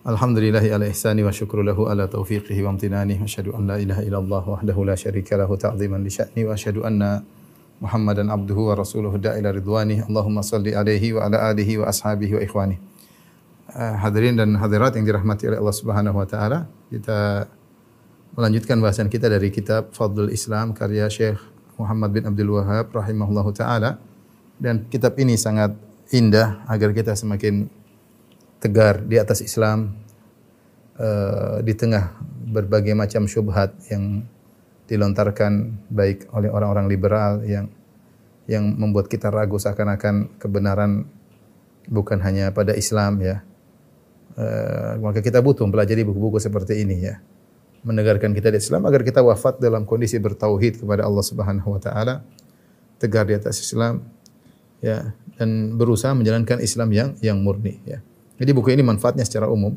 Alhamdulillahi ala ihsani wa syukru lahu ala taufiqihi wa amtinani wa asyhadu an la ilaha illallah wahdahu la syarika lahu ta'ziman li sya'ni wa asyhadu anna Muhammadan abduhu wa rasuluhu da'ila ridwani. Allahumma salli alaihi wa ala alihi wa ashabihi wa ikhwani. Uh, hadirin dan hadirat yang dirahmati oleh Allah Subhanahu wa taala, kita melanjutkan bahasan kita dari kitab Fadlul Islam karya Syekh Muhammad bin Abdul Wahab rahimahullahu taala. Dan kitab ini sangat indah agar kita semakin tegar di atas Islam uh, di tengah berbagai macam syubhat yang dilontarkan baik oleh orang-orang liberal yang yang membuat kita ragu seakan-akan kebenaran bukan hanya pada Islam ya. Uh, maka kita butuh mempelajari buku-buku seperti ini ya. Menegarkan kita di Islam agar kita wafat dalam kondisi bertauhid kepada Allah Subhanahu wa taala, tegar di atas Islam ya dan berusaha menjalankan Islam yang yang murni ya. Jadi buku ini manfaatnya secara umum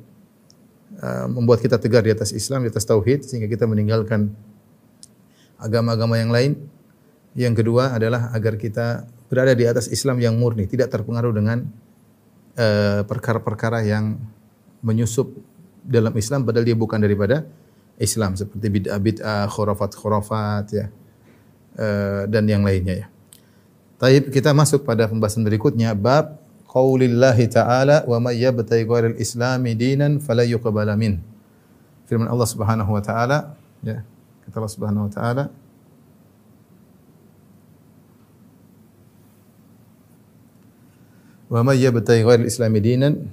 uh, membuat kita tegar di atas Islam, di atas tauhid sehingga kita meninggalkan agama-agama yang lain. Yang kedua adalah agar kita berada di atas Islam yang murni, tidak terpengaruh dengan uh, perkara-perkara uh, yang menyusup dalam Islam padahal dia bukan daripada Islam seperti bid'ah-bid'ah, khurafat-khurafat ya. Uh, dan yang lainnya ya. Taib kita masuk pada pembahasan berikutnya bab qaulillahi ta'ala wa may yabtaghi ghairal islami dinan fala yuqbala min. Firman Allah Subhanahu wa taala ya. Kata Allah Subhanahu wa taala Wa may yabtaghi ghairal islami dinan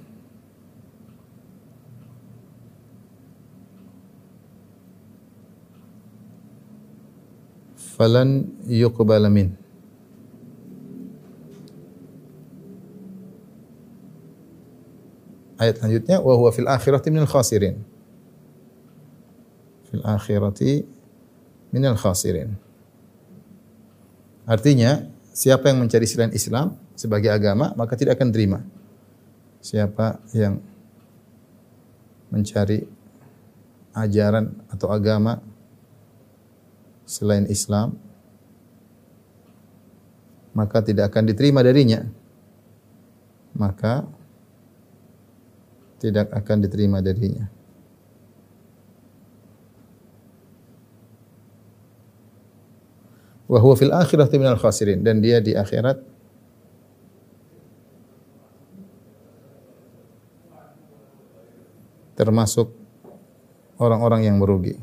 falan yuqbala min. Ayat selanjutnya wa huwa fil akhirati minal khasirin. Fil akhirati minal khasirin. Artinya, siapa yang mencari selain Islam sebagai agama, maka tidak akan terima. Siapa yang mencari ajaran atau agama selain Islam, maka tidak akan diterima darinya. Maka tidak akan diterima darinya. Wa huwa fil akhirati minal khasirin dan dia di akhirat termasuk orang-orang yang merugi.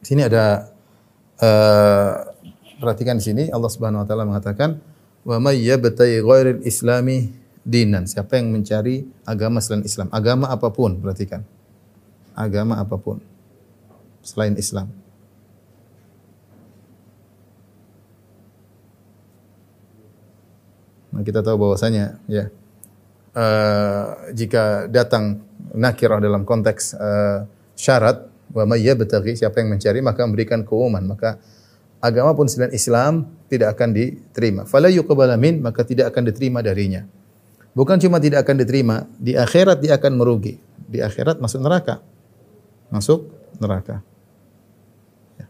Di sini ada uh, perhatikan di sini Allah Subhanahu wa taala mengatakan wa may yabtaghi ghairil islami dinan. Siapa yang mencari agama selain Islam, agama apa pun, perhatikan. Agama apa pun selain Islam. Nah, kita tahu bahwasanya ya uh, jika datang nakirah dalam konteks uh, syarat wa may yabtaghi siapa yang mencari maka memberikan keumuman maka agama pun selain Islam tidak akan diterima. Fala yuqbala min maka tidak akan diterima darinya. Bukan cuma tidak akan diterima, di akhirat dia akan merugi. Di akhirat masuk neraka. Masuk neraka. Ya.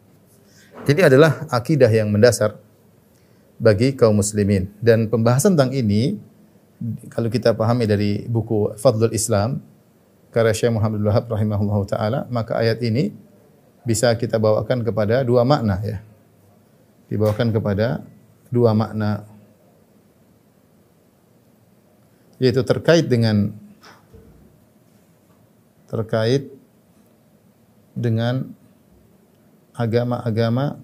Jadi adalah akidah yang mendasar bagi kaum muslimin dan pembahasan tentang ini kalau kita pahami dari buku Fadlul Islam karya Syekh Muhammad Wahab rahimahullahu taala maka ayat ini bisa kita bawakan kepada dua makna ya dibawakan kepada dua makna. Yaitu terkait dengan terkait dengan agama-agama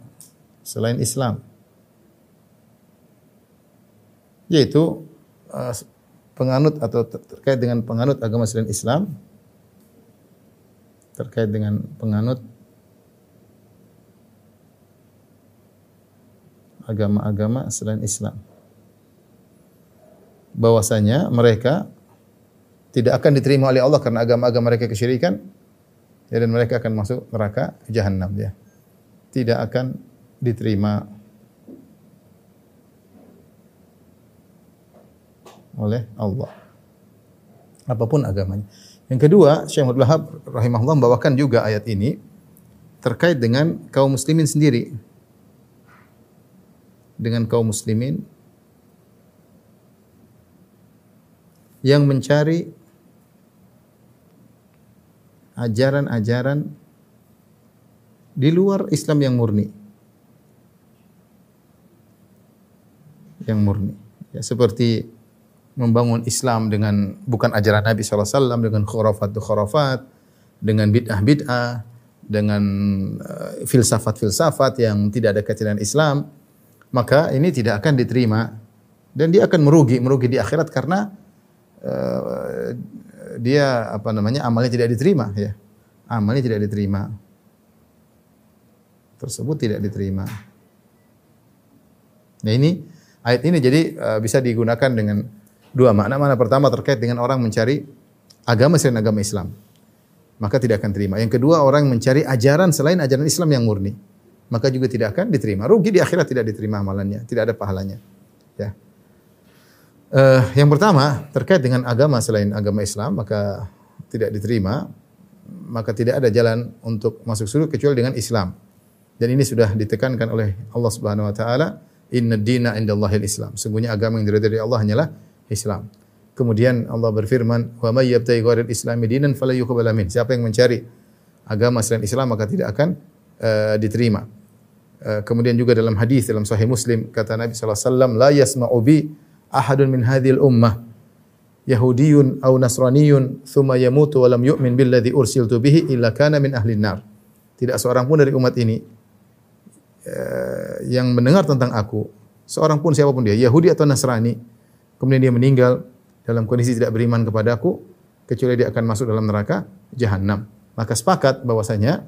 selain Islam. Yaitu uh, penganut atau terkait dengan penganut agama selain Islam terkait dengan penganut agama-agama selain Islam. Bahwasanya mereka tidak akan diterima oleh Allah karena agama-agama mereka kesyirikan Ya, dan mereka akan masuk neraka jahanam ya. Tidak akan diterima oleh Allah. Apa pun agamanya. Yang kedua, Syekh Abdul Wahab rahimahullah membawakan juga ayat ini terkait dengan kaum muslimin sendiri. Dengan kaum muslimin yang mencari ajaran-ajaran di luar Islam yang murni. Yang murni. Ya, seperti membangun Islam dengan bukan ajaran Nabi SAW, dengan khurafat-khurafat, dengan bid'ah-bid'ah, dengan uh, filsafat-filsafat yang tidak ada kaitan Islam, maka ini tidak akan diterima dan dia akan merugi, merugi di akhirat karena uh, dia apa namanya amalnya tidak diterima ya. Amalnya tidak diterima. Tersebut tidak diterima. Nah ini ayat ini jadi uh, bisa digunakan dengan dua makna. Mana pertama terkait dengan orang mencari agama selain agama Islam. Maka tidak akan terima. Yang kedua orang mencari ajaran selain ajaran Islam yang murni. Maka juga tidak akan diterima. Rugi di akhirat tidak diterima amalannya. Tidak ada pahalanya. Ya. Uh, yang pertama terkait dengan agama selain agama Islam maka tidak diterima maka tidak ada jalan untuk masuk surga kecuali dengan Islam. Dan ini sudah ditekankan oleh Allah Subhanahu wa taala, "Inna dina indallahil Islam." Sungguhnya agama yang diridhai Allah hanyalah Islam. Kemudian Allah berfirman, "Wa may yabtaghi dinan fala yuqbal min." Siapa yang mencari agama selain Islam maka tidak akan uh, diterima. Uh, kemudian juga dalam hadis dalam Sahih Muslim kata Nabi sallallahu alaihi wasallam, "La yasma'u bi ahadun min hadhil ummah Yahudiyun aw Nasraniyun thumma yamutu wa lam yu'min billadhi ursiltu bihi illa kana min ahli nar. Tidak seorang pun dari umat ini uh, yang mendengar tentang aku, seorang pun siapa pun dia, Yahudi atau Nasrani, kemudian dia meninggal dalam kondisi tidak beriman kepada aku, kecuali dia akan masuk dalam neraka jahanam. Maka sepakat bahwasanya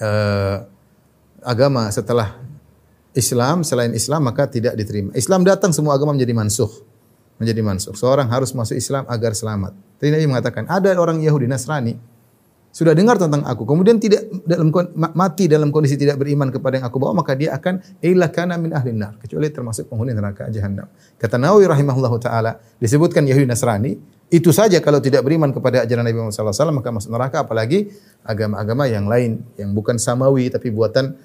uh, agama setelah Islam selain Islam maka tidak diterima. Islam datang semua agama menjadi mansuh. Menjadi mansuh. Seorang harus masuk Islam agar selamat. Tadi Nabi mengatakan, ada orang Yahudi Nasrani sudah dengar tentang aku, kemudian tidak dalam mati dalam kondisi tidak beriman kepada yang aku bawa, maka dia akan illa kana min ahli nar, kecuali termasuk penghuni neraka jahanam. Kata Nawawi rahimahullahu taala, disebutkan Yahudi Nasrani, itu saja kalau tidak beriman kepada ajaran Nabi Muhammad SAW, maka masuk neraka apalagi agama-agama yang lain yang bukan samawi tapi buatan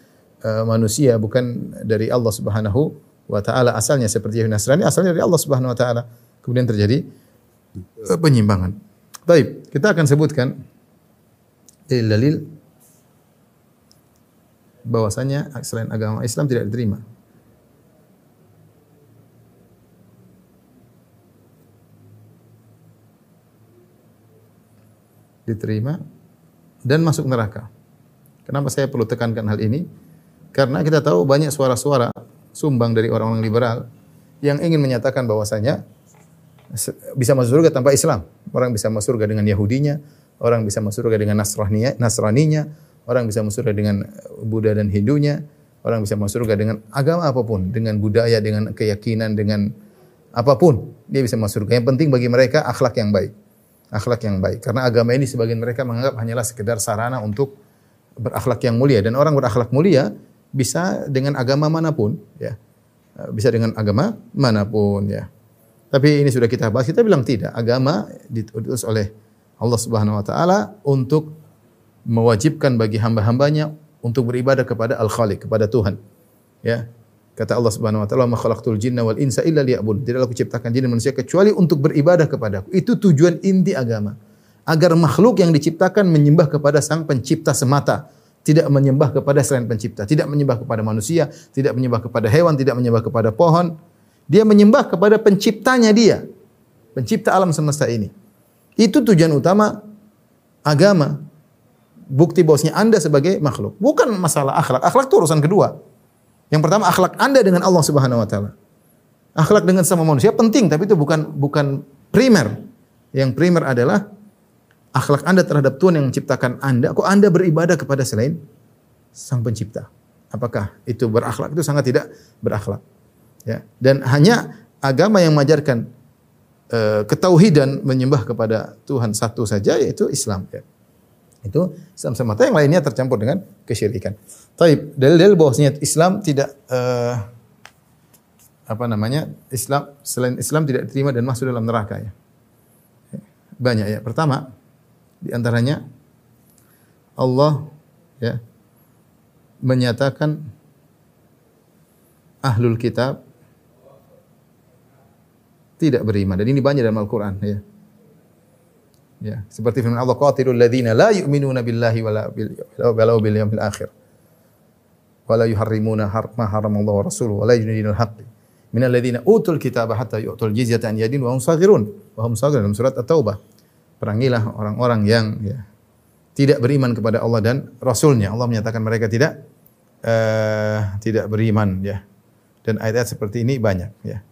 uh, manusia bukan dari Allah Subhanahu wa taala asalnya seperti Yahudi Nasrani asalnya dari Allah Subhanahu wa taala. Kemudian terjadi uh, penyimpangan. Baik, kita akan sebutkan dalil bahwasanya selain agama Islam tidak diterima. Diterima dan masuk neraka. Kenapa saya perlu tekankan hal ini? Karena kita tahu banyak suara-suara sumbang dari orang-orang liberal yang ingin menyatakan bahwasanya bisa masuk surga tanpa Islam. Orang bisa masuk surga dengan Yahudinya, orang bisa masuk surga dengan Nasraninya, Nasraninya, orang bisa masuk surga dengan Buddha dan Hindunya, orang bisa masuk surga dengan agama apa pun, dengan budaya, dengan keyakinan, dengan apa pun, dia bisa masuk surga. Yang penting bagi mereka akhlak yang baik. Akhlak yang baik. Karena agama ini sebagian mereka menganggap hanyalah sekedar sarana untuk berakhlak yang mulia dan orang berakhlak mulia bisa dengan agama mana pun, ya. Bisa dengan agama mana pun, ya. Tapi ini sudah kita bahas, kita bilang tidak. Agama diutus oleh Allah Subhanahu wa taala untuk mewajibkan bagi hamba-hambanya untuk beribadah kepada Al-Khaliq, kepada Tuhan. Ya. Kata Allah Subhanahu wa taala, "Ma khalaqtul jinna wal insa illa liya'budun." Tidaklah aku ciptakan jin dan manusia kecuali untuk beribadah kepadaku. Itu tujuan inti agama. Agar makhluk yang diciptakan menyembah kepada Sang Pencipta semata, tidak menyembah kepada selain Pencipta, tidak menyembah kepada manusia, tidak menyembah kepada hewan, tidak menyembah kepada pohon. Dia menyembah kepada penciptanya dia, pencipta alam semesta ini. Itu tujuan utama agama. Bukti bahwasanya Anda sebagai makhluk. Bukan masalah akhlak. Akhlak itu urusan kedua. Yang pertama akhlak Anda dengan Allah Subhanahu wa taala. Akhlak dengan sama manusia penting tapi itu bukan bukan primer. Yang primer adalah akhlak Anda terhadap Tuhan yang menciptakan Anda. Kok Anda beribadah kepada selain Sang Pencipta? Apakah itu berakhlak? Itu sangat tidak berakhlak. Ya. Dan hanya agama yang mengajarkan ketauhidan menyembah kepada Tuhan satu saja yaitu Islam ya. Itu Islam semata yang lainnya tercampur dengan kesyirikan. Taib, dalil-dalil bahwasanya Islam tidak eh, apa namanya? Islam selain Islam tidak diterima dan masuk dalam neraka ya. Banyak ya. Pertama, di antaranya Allah ya menyatakan ahlul kitab tidak beriman dan ini banyak dalam Al-Qur'an ya. Ya, seperti firman Allah qatilul ladzina la yu'minuna billahi wala bil yawmil akhir. Wala yuharrimuna har ma haramallahu wa rasuluhu wala yujidunal haqq min alladzina utul kitaba hatta yu'tul dalam surat At-Taubah. Perangilah orang-orang yang ya, tidak beriman kepada Allah dan Rasulnya. Allah menyatakan mereka tidak uh, tidak beriman ya. Dan ayat-ayat seperti ini banyak ya.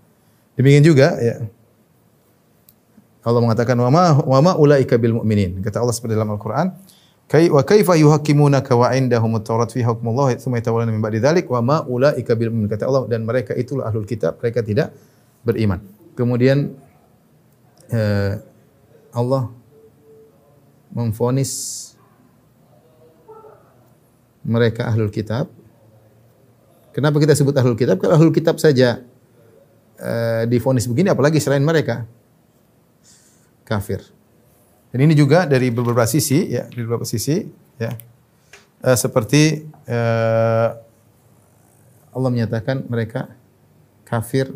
Demikian juga ya, Allah mengatakan wa ma wa ma ulaika bil mu'minin. Kata Allah seperti dalam Al-Qur'an, Kai wa kaifa yuhakkimunaka wa indahum at-taurat fi hukmullah tsumma yatawalluna min ba'di dzalik wa ma ulaika bil mu'minin. Kata Allah dan mereka itulah ahlul kitab, mereka tidak beriman. Kemudian eh, Allah memfonis mereka ahlul kitab. Kenapa kita sebut ahlul kitab? Kalau ahlul kitab saja eh, difonis begini apalagi selain mereka kafir. Dan ini juga dari beberapa sisi ya, dari beberapa sisi ya. Uh, seperti uh, Allah menyatakan mereka kafir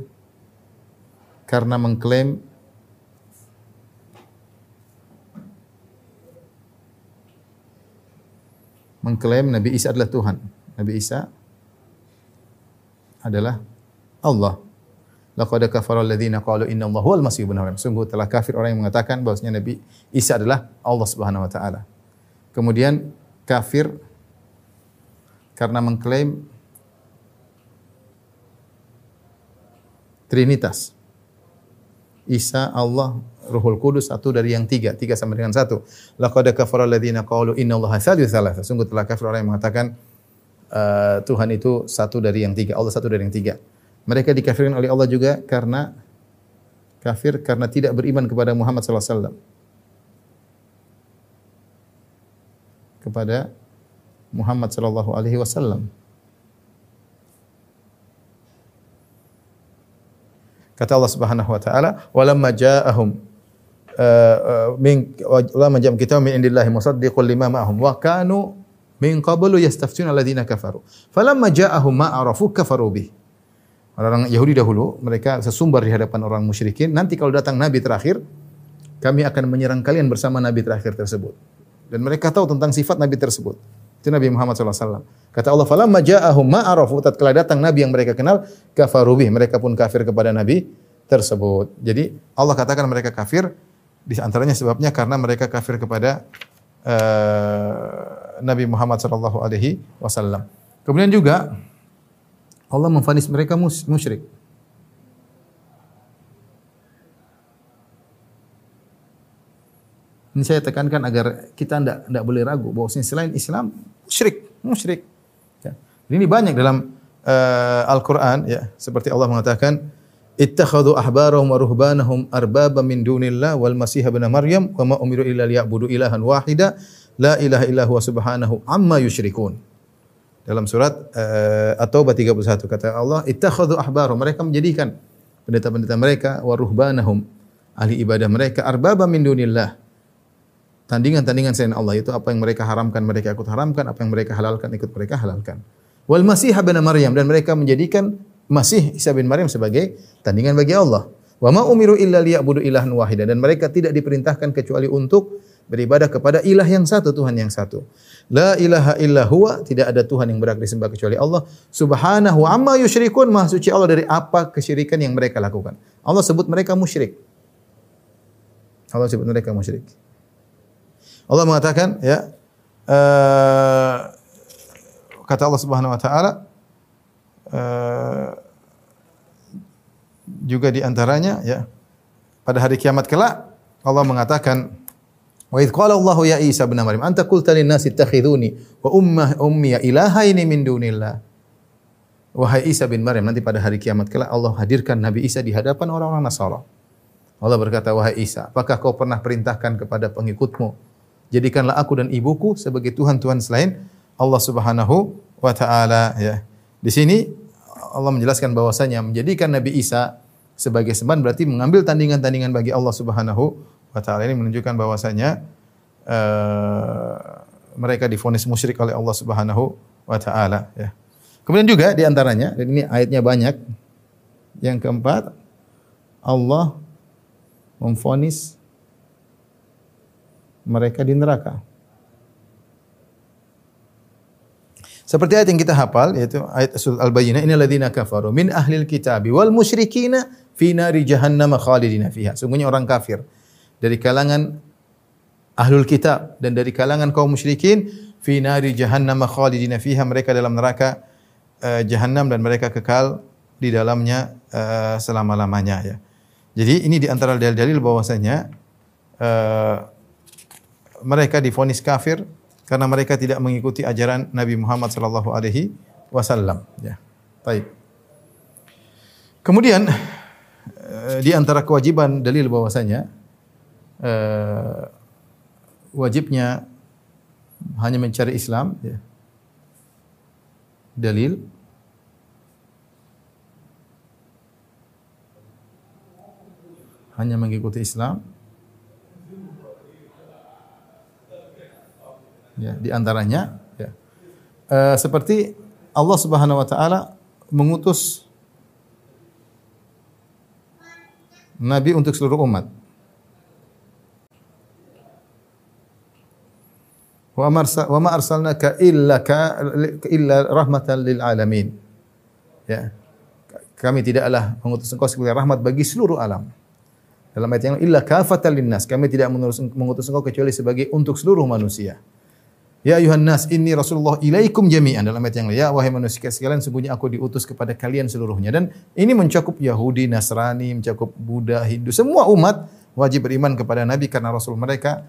karena mengklaim mengklaim Nabi Isa adalah Tuhan. Nabi Isa adalah Allah. Laqad kafara alladziina qalu inna Allah huwal masih ibnu Maryam. Sungguh telah kafir orang yang mengatakan bahwasanya Nabi Isa adalah Allah Subhanahu wa taala. Kemudian kafir karena mengklaim Trinitas. Isa, Allah, Ruhul Kudus satu dari yang tiga, tiga sama dengan satu. Laqad kafara alladziina qalu inna Allah salisu tsalatsa. Sungguh telah kafir orang yang mengatakan uh, Tuhan itu satu dari yang tiga, Allah satu dari yang tiga. Mereka dikafirkan oleh Allah juga karena kafir karena tidak beriman kepada Muhammad sallallahu alaihi wasallam. Kepada Muhammad sallallahu alaihi wasallam. Kata Allah Subhanahu wa taala, "Walamma ja'ahum min walamma ja'am kitabun min indillahi musaddiqun lima ma'ahum wa kanu min qablu yastaftuna alladziina kafaru. Falamma ja'ahum ma arafu kafaru bih." Orang Yahudi dahulu, mereka sesumbar di hadapan orang musyrikin. Nanti kalau datang Nabi terakhir, kami akan menyerang kalian bersama Nabi terakhir tersebut. Dan mereka tahu tentang sifat Nabi tersebut. Itu Nabi Muhammad SAW. Kata Allah, falamma ja'ahum ma'arafu. Tatkala datang Nabi yang mereka kenal, kafarubih. Mereka pun kafir kepada Nabi tersebut. Jadi Allah katakan mereka kafir, di antaranya sebabnya karena mereka kafir kepada uh, Nabi Muhammad SAW. Kemudian juga Allah memfanis mereka musyrik. Ini saya tekankan agar kita tidak tidak boleh ragu bahwa selain Islam musyrik, musyrik. Ya. Ini banyak dalam uh, Al-Qur'an ya, seperti Allah mengatakan ittakhadhu ahbarahum wa ruhbanahum arbaba min dunillah wal masih ibn maryam wa ma umiru illa liya'budu ilahan wahida la ilaha illa huwa subhanahu amma yusyrikun. Dalam surat uh, At-Taubah 31 kata Allah, "Ittakhadhu ahbarahum." Mereka menjadikan pendeta-pendeta mereka wa ruhbanahum ahli ibadah mereka arbaba min dunillah. Tandingan-tandingan selain Allah itu apa yang mereka haramkan mereka ikut haramkan, apa yang mereka halalkan ikut mereka halalkan. Wal Masih bin Maryam dan mereka menjadikan Masih Isa bin Maryam sebagai tandingan bagi Allah. Wa ma umiru illa liya'budu ilahan wahida dan mereka tidak diperintahkan kecuali untuk beribadah kepada ilah yang satu, Tuhan yang satu. La ilaha illa huwa, tidak ada Tuhan yang berhak disembah kecuali Allah. Subhanahu amma yusyrikun, maha suci Allah dari apa kesyirikan yang mereka lakukan. Allah sebut mereka musyrik. Allah sebut mereka musyrik. Allah mengatakan ya uh, kata Allah Subhanahu wa taala uh, juga di antaranya ya pada hari kiamat kelak Allah mengatakan Wa idh qala Allah ya Isa bin Maryam anta qulta lin nasi ittakhiduni wa ummah ummi ilahaini min dunillah. Wahai Isa bin Maryam nanti pada hari kiamat kelak Allah hadirkan Nabi Isa di hadapan orang-orang Nasara. Allah berkata wahai Isa, apakah kau pernah perintahkan kepada pengikutmu jadikanlah aku dan ibuku sebagai Tuhan-Tuhan selain Allah Subhanahu wa taala ya. Di sini Allah menjelaskan bahwasanya menjadikan Nabi Isa sebagai sembahan berarti mengambil tandingan-tandingan bagi Allah Subhanahu wa taala ini menunjukkan bahwasanya uh, mereka difonis musyrik oleh Allah Subhanahu wa taala ya. Kemudian juga di antaranya dan ini ayatnya banyak. Yang keempat Allah memfonis mereka di neraka. Seperti ayat yang kita hafal yaitu ayat surah Al-Bayyinah innal ladzina kafaru min ahlil kitabi wal musyrikina fi nari jahannam khalidina fiha. Sungguhnya orang kafir dari kalangan ahlul kitab dan dari kalangan kaum musyrikin fi nari jahannam khalidina fiha mereka dalam neraka uh, jahannam dan mereka kekal di dalamnya uh, selama-lamanya ya. Jadi ini di antara dalil-dalil bahwasanya uh, mereka difonis kafir karena mereka tidak mengikuti ajaran Nabi Muhammad sallallahu alaihi wasallam ya. Baik. Kemudian uh, di antara kewajiban dalil bahwasanya uh, wajibnya hanya mencari Islam ya. Dalil hanya mengikuti Islam. Ya, di antaranya ya. E, seperti Allah Subhanahu wa taala mengutus nabi untuk seluruh umat. Wa ma arsalnaka illa ka illa rahmatan lil alamin. Ya. Kami tidaklah mengutus engkau sebagai rahmat bagi seluruh alam. Dalam ayat yang illa kafatan linnas. Kami tidak mengutus engkau kecuali sebagai untuk seluruh manusia. Ya ayuhan nas, inni Rasulullah ilaikum jami'an. Dalam ayat yang lain, ya wahai manusia sekalian, sungguhnya aku diutus kepada kalian seluruhnya. Dan ini mencakup Yahudi, Nasrani, mencakup Buddha, Hindu, semua umat wajib beriman kepada Nabi karena Rasul mereka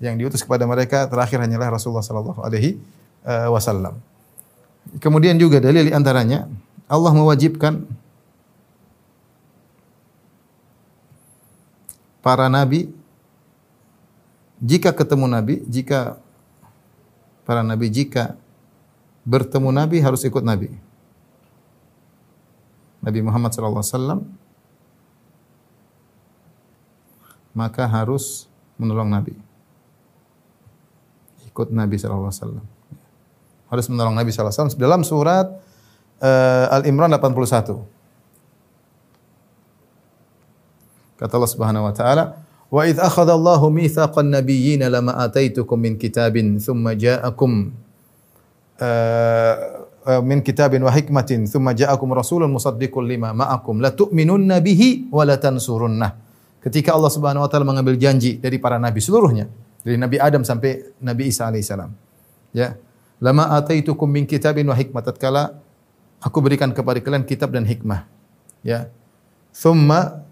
yang diutus kepada mereka terakhir hanyalah Rasulullah sallallahu alaihi eh, wasallam. Kemudian juga dalil antaranya Allah mewajibkan para nabi jika ketemu nabi, jika para nabi jika bertemu nabi harus ikut nabi. Nabi Muhammad sallallahu alaihi wasallam maka harus menolong nabi. Ikut Nabi wasallam. Harus menolong Nabi wasallam dalam surat uh, Al-Imran 81. Kata Allah Subhanahu wa taala, "Wa idz akhadha Allahu mitsaqan nabiyyin lama ataitukum min kitabin thumma ja'akum uh, min kitabin wa hikmatin thumma ja'akum rasulun musaddiqul lima ma'akum la tu'minunna bihi wa la tansurunnah." Ketika Allah Subhanahu wa taala mengambil janji dari para nabi seluruhnya, dari Nabi Adam sampai Nabi Isa alaihissalam. Ya. Lama ataitukum min kitabin wa hikmah tatkala aku berikan kepada kalian kitab dan hikmah. Ya. Thumma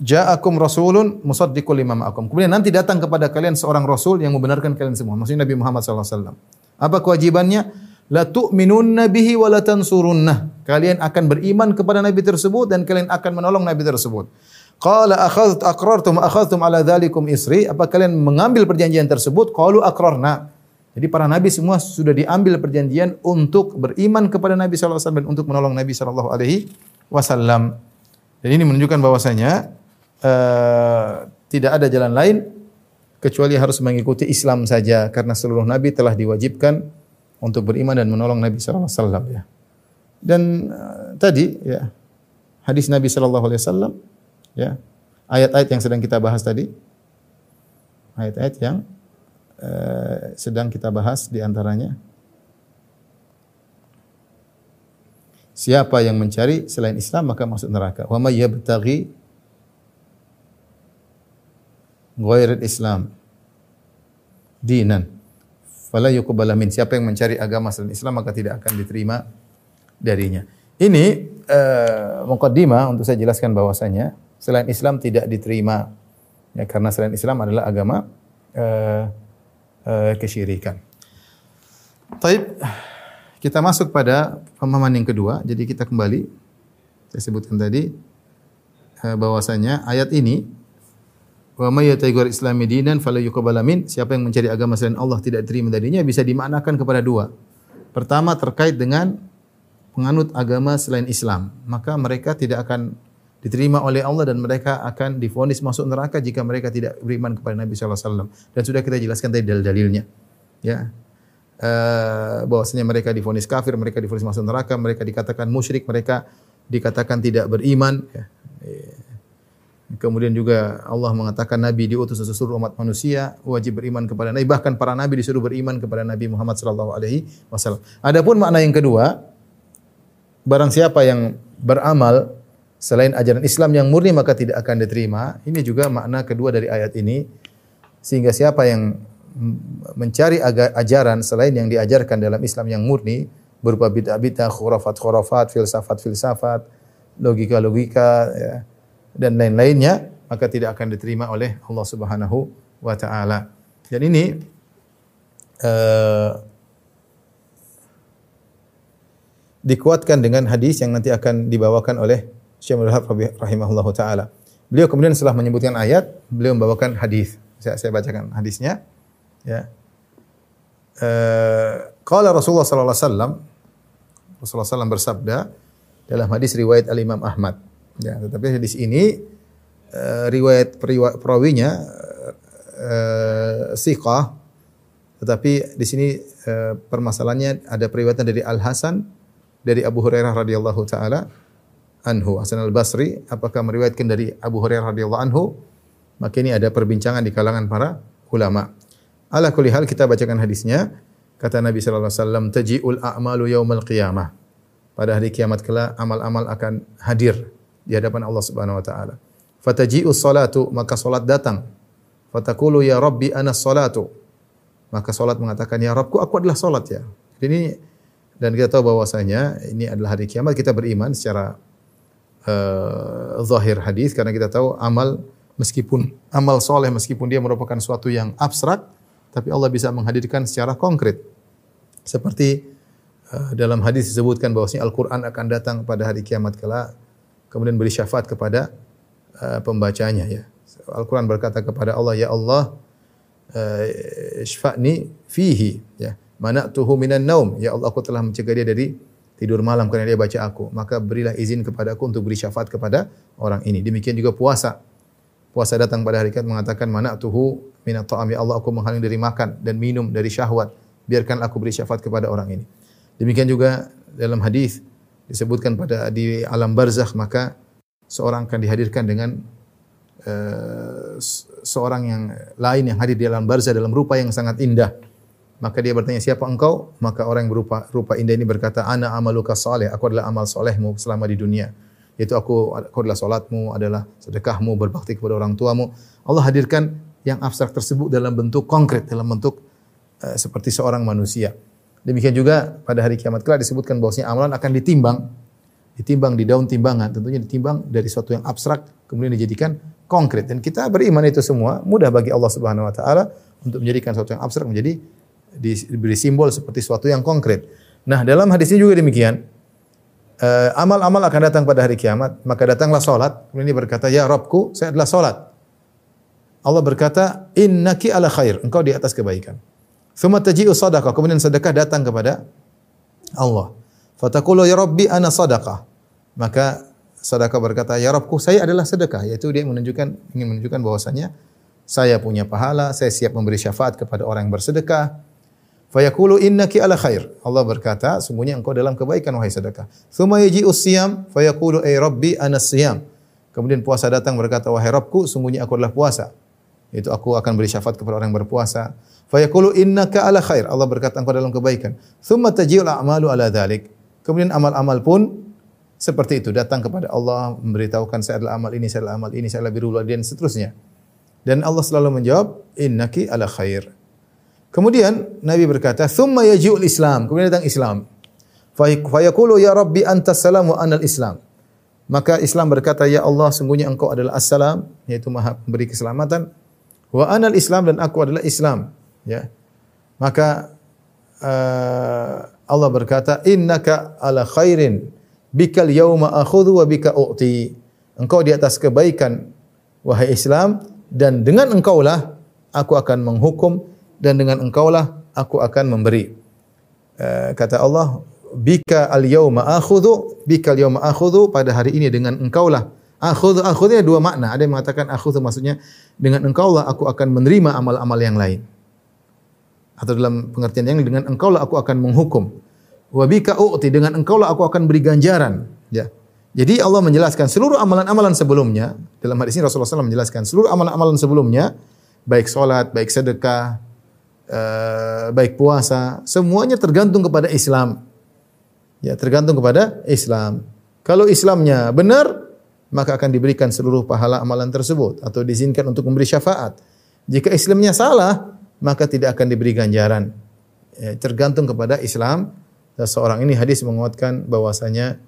ja'akum rasulun musaddiqul lima ma'akum. Kemudian nanti datang kepada kalian seorang rasul yang membenarkan kalian semua. Maksudnya Nabi Muhammad SAW. Apa kewajibannya? La tu'minunna bihi wa la tansurunnah. Kalian akan beriman kepada Nabi tersebut dan kalian akan menolong Nabi tersebut. Qala akhadht aqrartum akhadhtum ala dzalikum isri? Apa kalian mengambil perjanjian tersebut? Qalu aqrarna. Jadi para nabi semua sudah diambil perjanjian untuk beriman kepada Nabi sallallahu alaihi wasallam dan untuk menolong Nabi sallallahu alaihi wasallam. Dan ini menunjukkan bahwasanya uh, tidak ada jalan lain kecuali harus mengikuti Islam saja karena seluruh nabi telah diwajibkan untuk beriman dan menolong Nabi sallallahu alaihi wasallam ya. Dan uh, tadi ya hadis Nabi sallallahu alaihi wasallam ya ayat-ayat yang sedang kita bahas tadi ayat-ayat yang uh, sedang kita bahas di antaranya Siapa yang mencari selain Islam maka masuk neraka. Wa may yabtaghi Islam dinan fala yuqbal min. Siapa yang mencari agama selain Islam maka tidak akan diterima darinya. Ini uh, mukaddimah untuk saya jelaskan bahwasanya selain Islam tidak diterima ya karena selain Islam adalah agama uh, uh, kesyirikan. Taib kita masuk pada pemahaman yang kedua. Jadi kita kembali saya sebutkan tadi bahwasanya ayat ini Wa may yataghir islami dinan fala min. Siapa yang mencari agama selain Allah tidak diterima darinya bisa dimaknakan kepada dua. Pertama terkait dengan penganut agama selain Islam, maka mereka tidak akan diterima oleh Allah dan mereka akan difonis masuk neraka jika mereka tidak beriman kepada Nabi wasallam. Dan sudah kita jelaskan tadi dalil-dalilnya. Ya. Uh, bahwasanya mereka difonis kafir, mereka difonis masuk neraka, mereka dikatakan musyrik, mereka dikatakan tidak beriman. Ya. Kemudian juga Allah mengatakan Nabi diutus seluruh umat manusia wajib beriman kepada Nabi. Bahkan para Nabi disuruh beriman kepada Nabi Muhammad sallallahu alaihi wasallam. Adapun makna yang kedua, barang siapa yang beramal selain ajaran Islam yang murni maka tidak akan diterima. Ini juga makna kedua dari ayat ini. Sehingga siapa yang mencari ajaran selain yang diajarkan dalam Islam yang murni berupa bid'ah-bid'ah, khurafat-khurafat, filsafat-filsafat, logika-logika ya dan lain-lainnya maka tidak akan diterima oleh Allah Subhanahu wa taala. Dan ini uh, dikuatkan dengan hadis yang nanti akan dibawakan oleh Syekh Abdul rahimahullahu taala. Beliau kemudian setelah menyebutkan ayat, beliau membawakan hadis. Saya, saya bacakan hadisnya. Ya. Uh, Qala Rasulullah sallallahu alaihi wasallam Rasulullah SAW bersabda dalam hadis riwayat Al Imam Ahmad Ya, tetapi hadis ini uh, riwayat perawinya uh, siqah tetapi di sini uh, permasalahannya ada periwayatan dari Al Hasan dari Abu Hurairah radhiyallahu taala anhu Hasan Al Basri apakah meriwayatkan dari Abu Hurairah radhiyallahu anhu maka ini ada perbincangan di kalangan para ulama ala kulli hal kita bacakan hadisnya kata Nabi sallallahu alaihi wasallam taji'ul a'malu yaumal qiyamah pada hari kiamat kelak amal-amal akan hadir di hadapan Allah Subhanahu wa taala. Fataji'u salatu, maka salat datang. Fatakulu ya Rabbi ana salatu. Maka salat mengatakan ya Rabbku aku adalah salat ya. Ini dan kita tahu bahwasanya ini adalah hari kiamat kita beriman secara uh, zahir hadis karena kita tahu amal meskipun amal soleh meskipun dia merupakan suatu yang abstrak tapi Allah bisa menghadirkan secara konkret seperti uh, dalam hadis disebutkan bahwasanya Al-Qur'an akan datang pada hari kiamat kelak kemudian beri syafaat kepada uh, pembacanya ya. Al-Qur'an berkata kepada Allah, "Ya Allah, uh, syfa'ni fihi." Ya. Mana'tuhu minan naum. Ya Allah, aku telah mencegah dia dari tidur malam karena dia baca aku. Maka berilah izin kepada aku untuk beri syafaat kepada orang ini. Demikian juga puasa. Puasa datang pada hari kiamat mengatakan, "Mana'tuhu minat ta'am." Ya Allah, aku menghalang dari makan dan minum dari syahwat. Biarkan aku beri syafaat kepada orang ini. Demikian juga dalam hadis disebutkan pada di alam barzakh maka seorang akan dihadirkan dengan uh, seorang yang lain yang hadir di alam barzakh dalam rupa yang sangat indah. Maka dia bertanya, "Siapa engkau?" Maka orang yang berupa rupa indah ini berkata, "Ana amaluka saleh." Aku adalah amal solehmu selama di dunia. Yaitu aku, aku adalah salatmu, adalah sedekahmu, berbakti kepada orang tuamu. Allah hadirkan yang abstrak tersebut dalam bentuk konkret, dalam bentuk uh, seperti seorang manusia. Demikian juga pada hari kiamat kelak disebutkan bahwasanya amalan akan ditimbang, ditimbang di daun timbangan, tentunya ditimbang dari sesuatu yang abstrak kemudian dijadikan konkret dan kita beriman itu semua mudah bagi Allah Subhanahu wa taala untuk menjadikan sesuatu yang abstrak menjadi diberi simbol seperti sesuatu yang konkret. Nah, dalam hadis ini juga demikian. Uh, amal-amal akan datang pada hari kiamat, maka datanglah salat. Kemudian dia berkata, "Ya Rabbku, saya adalah salat." Allah berkata, "Innaki ala khair." Engkau di atas kebaikan. Thumma taji'u sadaqah. Kemudian sedekah datang kepada Allah. Fatakulu ya Rabbi ana sadaqah. Maka sedekah berkata, "Ya Rabbku, saya adalah sedekah." Yaitu dia menunjukkan ingin menunjukkan bahwasanya saya punya pahala, saya siap memberi syafaat kepada orang yang bersedekah. Fayaqulu innaki ala khair. Allah berkata, sungguhnya engkau dalam kebaikan wahai sedekah. Thumma yaji'u siyam fayaqulu ay Rabbi ana. Kemudian puasa datang berkata, wahai Rabbku, sungguhnya aku adalah puasa. Itu aku akan beri syafaat kepada orang yang berpuasa. Fayaqulu innaka ala khair. Allah berkata engkau dalam kebaikan. Thumma taji'ul a'malu ala dhalik. Kemudian amal-amal pun seperti itu datang kepada Allah memberitahukan saya adalah amal ini, saya adalah amal ini, saya adalah birrul dan seterusnya. Dan Allah selalu menjawab innaki ala khair. Kemudian Nabi berkata, "Tsumma yaji'ul Islam." Kemudian datang Islam. Fayaqulu ya Rabbi antas salam wa anal Islam. Maka Islam berkata, "Ya Allah, sungguhnya Engkau adalah As-Salam, yaitu Maha Pemberi keselamatan, wa anal Islam dan aku adalah Islam." ya maka uh, Allah berkata innaka ala khairin bikal yauma akhudhu wa bika u'ti engkau di atas kebaikan wahai Islam dan dengan engkaulah aku akan menghukum dan dengan engkaulah aku akan memberi. Uh, kata Allah, bika al yauma akhudhu, bika al yauma akhudhu pada hari ini dengan engkaulah. Akhudhu akhudhunya dua makna. Ada yang mengatakan akhudhu maksudnya dengan engkaulah aku akan menerima amal-amal yang lain. Atau dalam pengertian yang dengan engkaulah aku akan menghukum. Wa bika u'ti dengan engkaulah aku akan beri ganjaran. Ya. Jadi Allah menjelaskan seluruh amalan-amalan sebelumnya dalam hadis ini Rasulullah SAW menjelaskan seluruh amalan-amalan sebelumnya baik solat, baik sedekah, uh, baik puasa, semuanya tergantung kepada Islam. Ya, tergantung kepada Islam. Kalau Islamnya benar, maka akan diberikan seluruh pahala amalan tersebut atau diizinkan untuk memberi syafaat. Jika Islamnya salah, maka tidak akan diberi ganjaran. Ya, tergantung kepada Islam. Seorang ini hadis menguatkan bahwasanya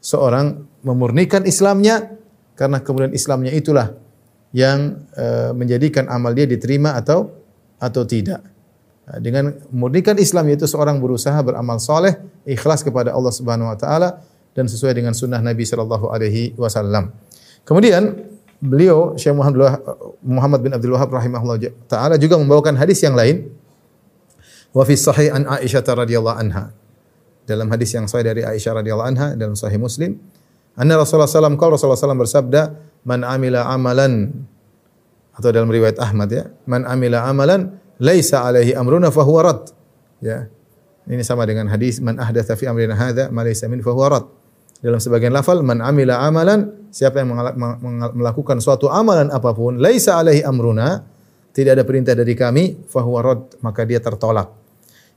seorang memurnikan Islamnya karena kemudian Islamnya itulah yang e, menjadikan amal dia diterima atau atau tidak. Nah, dengan memurnikan Islam yaitu seorang berusaha beramal soleh, ikhlas kepada Allah Subhanahu Wa Taala dan sesuai dengan sunnah Nabi Shallallahu Alaihi Wasallam. Kemudian beliau Syekh Muhammad bin Abdul Wahab rahimahullah taala juga membawakan hadis yang lain wa fi sahih an Aisyah radhiyallahu anha dalam hadis yang sahih dari Aisyah radhiyallahu anha dalam sahih Muslim, anna Rasulullah sallallahu alaihi Rasulullah sallallahu bersabda, "Man amila amalan" atau dalam riwayat Ahmad ya, "Man amila amalan laisa alaihi amruna fahuwa rad." Ya. Ini sama dengan hadis man ahdatsa fi amrina hadza ma laysa min fahuwa rad. Dalam sebagian lafal man amila amalan siapa yang melakukan suatu amalan apa pun laisa alaihi amruna tidak ada perintah dari kami fahuwa rad maka dia tertolak.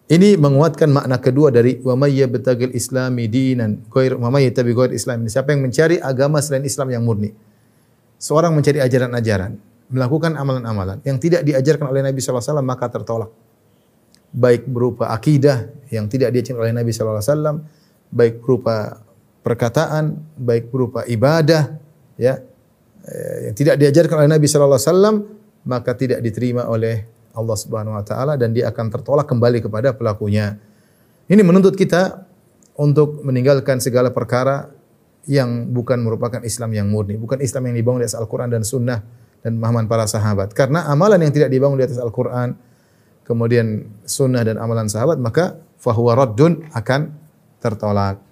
Ini menguatkan makna kedua dari wa may yabtagil islami dinan ghair wa may yattabi ghair islam. Siapa yang mencari agama selain Islam yang murni. Seorang mencari ajaran-ajaran, melakukan amalan-amalan yang tidak diajarkan oleh Nabi wasallam maka tertolak. Baik berupa akidah yang tidak diajarkan oleh Nabi wasallam, baik berupa perkataan, baik berupa ibadah, ya, eh, yang tidak diajarkan oleh Nabi wasallam maka tidak diterima oleh Allah Subhanahu wa taala dan dia akan tertolak kembali kepada pelakunya. Ini menuntut kita untuk meninggalkan segala perkara yang bukan merupakan Islam yang murni, bukan Islam yang dibangun di atas Al-Qur'an dan Sunnah dan pemahaman para sahabat. Karena amalan yang tidak dibangun di atas Al-Qur'an, kemudian Sunnah dan amalan sahabat, maka fahuwa raddun akan tertolak.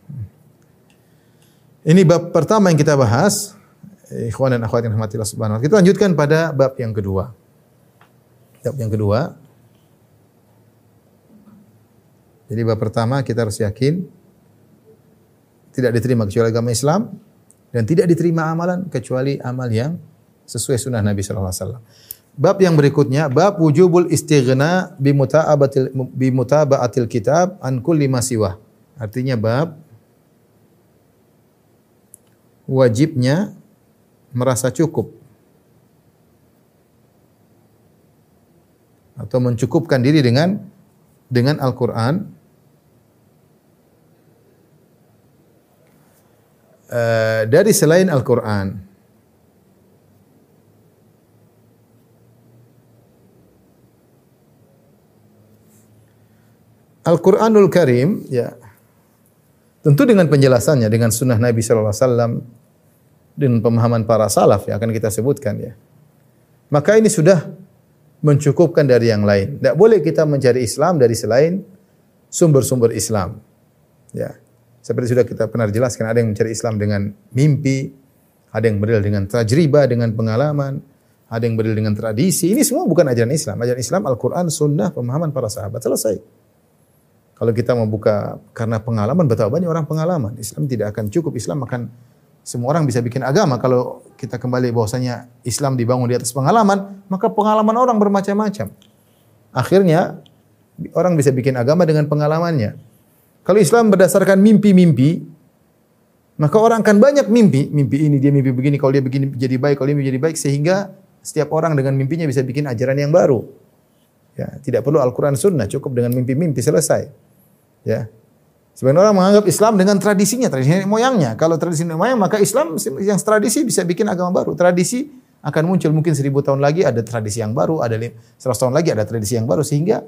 Ini bab pertama yang kita bahas. Ikhwan dan akhwat yang rahmatillah subhanahu wa. Kita lanjutkan pada bab yang kedua. Bab yang kedua. Jadi bab pertama kita harus yakin tidak diterima kecuali agama Islam dan tidak diterima amalan kecuali amal yang sesuai sunnah Nabi sallallahu alaihi wasallam. Bab yang berikutnya bab wujubul istighna bi muta'abatil bi mutaba'atil kitab an kulli ma siwa. Artinya bab wajibnya merasa cukup atau mencukupkan diri dengan dengan Al-Qur'an uh, dari selain Al-Qur'an. Al-Qur'anul Karim ya tentu dengan penjelasannya dengan sunnah Nabi sallallahu alaihi wasallam dengan pemahaman para salaf yang akan kita sebutkan ya. Maka ini sudah mencukupkan dari yang lain. Tidak boleh kita mencari Islam dari selain sumber-sumber Islam. Ya. Seperti sudah kita pernah jelaskan, ada yang mencari Islam dengan mimpi, ada yang berdalil dengan tajriba, dengan pengalaman, ada yang berdalil dengan tradisi. Ini semua bukan ajaran Islam. Ajaran Islam Al-Quran, Sunnah, pemahaman para sahabat. Selesai. Kalau kita membuka karena pengalaman, betapa banyak orang pengalaman. Islam tidak akan cukup. Islam akan semua orang bisa bikin agama kalau kita kembali bahwasanya Islam dibangun di atas pengalaman, maka pengalaman orang bermacam-macam. Akhirnya orang bisa bikin agama dengan pengalamannya. Kalau Islam berdasarkan mimpi-mimpi, maka orang akan banyak mimpi. Mimpi ini dia mimpi begini, kalau dia begini jadi baik, kalau dia menjadi baik sehingga setiap orang dengan mimpinya bisa bikin ajaran yang baru. Ya, tidak perlu Al-Qur'an Sunnah, cukup dengan mimpi-mimpi selesai. Ya. Sebagian orang menganggap Islam dengan tradisinya, tradisi moyangnya. Kalau tradisi moyang, maka Islam yang tradisi bisa bikin agama baru. Tradisi akan muncul mungkin seribu tahun lagi ada tradisi yang baru, ada seratus tahun lagi ada tradisi yang baru. Sehingga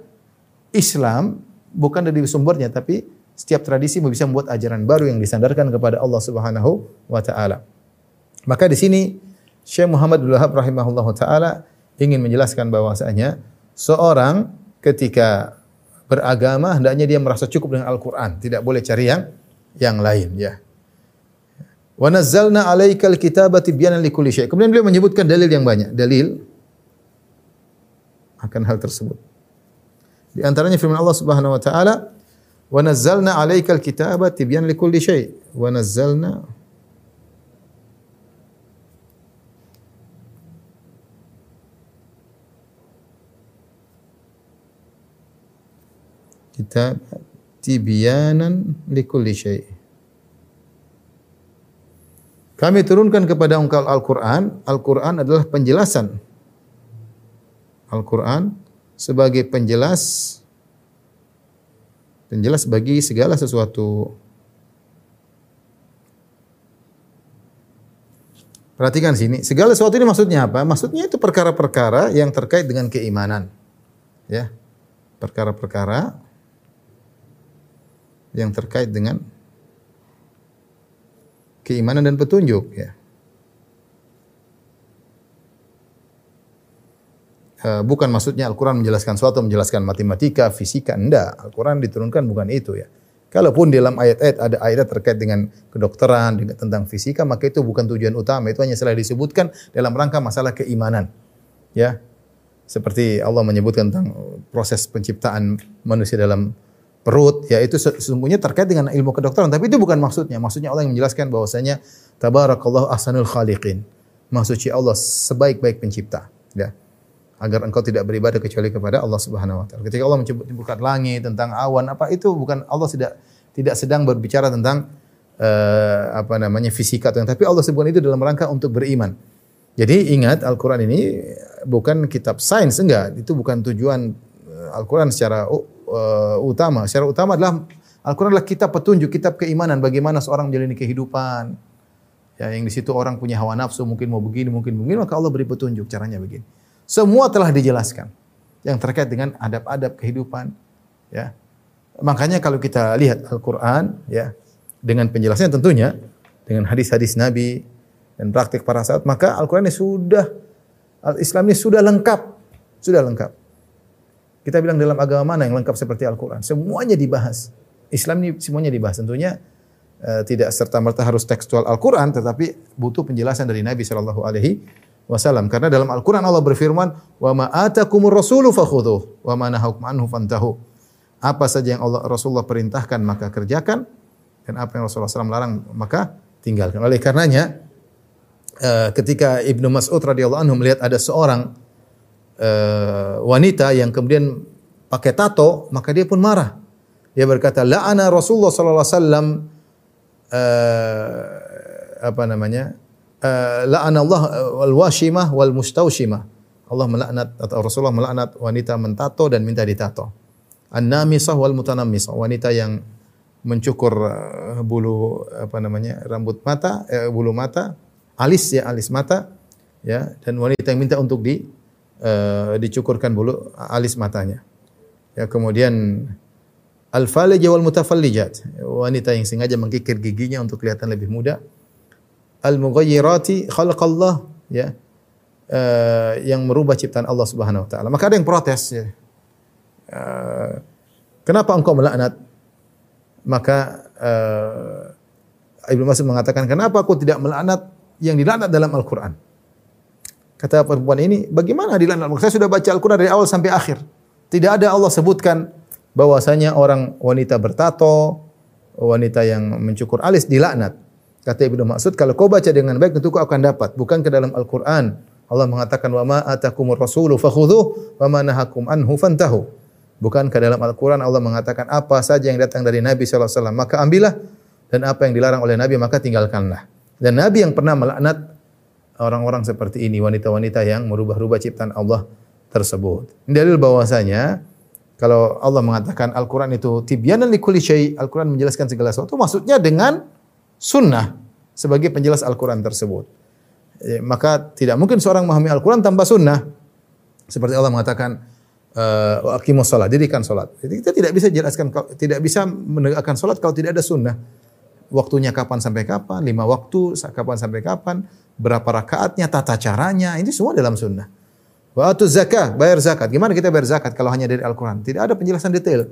Islam bukan dari sumbernya, tapi setiap tradisi bisa membuat ajaran baru yang disandarkan kepada Allah Subhanahu wa taala. Maka di sini Syekh Muhammad bin Wahab rahimahullah taala ingin menjelaskan bahwasanya seorang ketika beragama hendaknya dia merasa cukup dengan Al-Qur'an, tidak boleh cari yang yang lain ya. Wa nazzalna 'alaikal kitaba tibyanan likulli syai'. Kemudian beliau menyebutkan dalil yang banyak, dalil akan hal tersebut. Di antaranya firman Allah Subhanahu wa taala, "Wa nazzalna 'alaikal kitaba tibyanan likulli syai'." Wa nazzalna kitab tibyanan likulli syai'. Kami turunkan kepada engkau Al-Quran. Al-Quran adalah penjelasan. Al-Quran sebagai penjelas penjelas bagi segala sesuatu. Perhatikan sini, segala sesuatu ini maksudnya apa? Maksudnya itu perkara-perkara yang terkait dengan keimanan. Ya. Perkara-perkara yang terkait dengan keimanan dan petunjuk ya. Eh, bukan maksudnya Al-Quran menjelaskan sesuatu, menjelaskan matematika, fisika, enggak. Al-Quran diturunkan bukan itu ya. Kalaupun dalam ayat-ayat ada ayat terkait dengan kedokteran, dengan tentang fisika, maka itu bukan tujuan utama. Itu hanya selalu disebutkan dalam rangka masalah keimanan. Ya, seperti Allah menyebutkan tentang proses penciptaan manusia dalam perut, ya itu sesungguhnya terkait dengan ilmu kedokteran. Tapi itu bukan maksudnya. Maksudnya Allah yang menjelaskan bahwasanya tabarakallahu ahsanul khaliqin. Maksudnya Allah sebaik-baik pencipta. Ya agar engkau tidak beribadah kecuali kepada Allah Subhanahu wa taala. Ketika Allah menyebutkan langit, tentang awan, apa itu bukan Allah tidak tidak sedang berbicara tentang uh, apa namanya fisika tapi Allah sebutkan itu dalam rangka untuk beriman. Jadi ingat Al-Qur'an ini bukan kitab sains enggak, itu bukan tujuan eh, Al-Qur'an secara uh, utama. Secara utama adalah Al-Qur'an adalah kitab petunjuk, kitab keimanan bagaimana seorang menjalani kehidupan. Ya, yang di situ orang punya hawa nafsu, mungkin mau begini, mungkin begini, maka Allah beri petunjuk caranya begini. Semua telah dijelaskan yang terkait dengan adab-adab kehidupan, ya. Makanya kalau kita lihat Al-Qur'an, ya, dengan penjelasannya tentunya dengan hadis-hadis Nabi dan praktik para sahabat, maka Al-Qur'an ini sudah Al-Islam ini sudah lengkap, sudah lengkap. Kita bilang dalam agama mana yang lengkap seperti Al-Quran? Semuanya dibahas. Islam ini semuanya dibahas. Tentunya uh, tidak serta merta harus tekstual Al-Quran, tetapi butuh penjelasan dari Nabi Shallallahu Alaihi wasallam. Karena dalam Al-Quran Allah berfirman, wa ma atakumur rasulu fakhudhuh, wa ma anhu fantahu. Apa saja yang Allah Rasulullah perintahkan maka kerjakan dan apa yang Rasulullah SAW larang maka tinggalkan. Oleh karenanya uh, ketika Ibnu Mas'ud radhiyallahu anhu melihat ada seorang uh, wanita yang kemudian pakai tato, maka dia pun marah. Dia berkata, "La'ana Rasulullah sallallahu alaihi wasallam uh, apa namanya? Uh, la'ana Allah wal washimah wal mustaushimah." Allah melaknat atau Rasulullah melaknat wanita mentato dan minta ditato. An-namisah wal mutanammisah, wanita yang mencukur uh, bulu apa namanya? rambut mata, eh, bulu mata, alis ya, alis mata ya, dan wanita yang minta untuk di uh, dicukurkan bulu alis matanya. Ya, kemudian al-falija wal mutafallijat, wanita yang sengaja mengkikir giginya untuk kelihatan lebih muda. Al-mughayyirati khalaqallah, ya. Uh, yang merubah ciptaan Allah Subhanahu wa taala. Maka ada yang protes ya. Uh, kenapa engkau melaknat? Maka uh, Ibnu Mas'ud mengatakan, "Kenapa aku tidak melaknat yang dilaknat dalam Al-Qur'an?" Kata perempuan ini, bagaimana dilaknat? Saya sudah baca Al-Quran dari awal sampai akhir. Tidak ada Allah sebutkan bahwasanya orang wanita bertato, wanita yang mencukur alis dilaknat. Kata Ibnu Mas'ud, kalau kau baca dengan baik tentu kau akan dapat. Bukan ke dalam Al-Quran. Allah mengatakan, wa ma atakumur rasulu fakhudhuh, wa ma nahakum. Bukan ke dalam Al-Quran Allah mengatakan apa saja yang datang dari Nabi SAW, maka ambillah. Dan apa yang dilarang oleh Nabi, maka tinggalkanlah. Dan Nabi yang pernah melaknat orang-orang seperti ini, wanita-wanita yang merubah-rubah ciptaan Allah tersebut. Ini dalil bahwasanya kalau Allah mengatakan Al-Quran itu tibyanan likulli syai, Al-Quran menjelaskan segala sesuatu, maksudnya dengan sunnah sebagai penjelas Al-Quran tersebut. Ya, maka tidak mungkin seorang memahami Al-Quran tanpa sunnah. Seperti Allah mengatakan, uh, aqimus salat, dirikan salat. Jadi kita tidak bisa jelaskan, tidak bisa menegakkan salat kalau tidak ada sunnah waktunya kapan sampai kapan, lima waktu kapan sampai kapan, berapa rakaatnya, tata caranya, ini semua dalam sunnah. Wa atu zakah, bayar zakat. Gimana kita bayar zakat kalau hanya dari Al-Quran? Tidak ada penjelasan detail.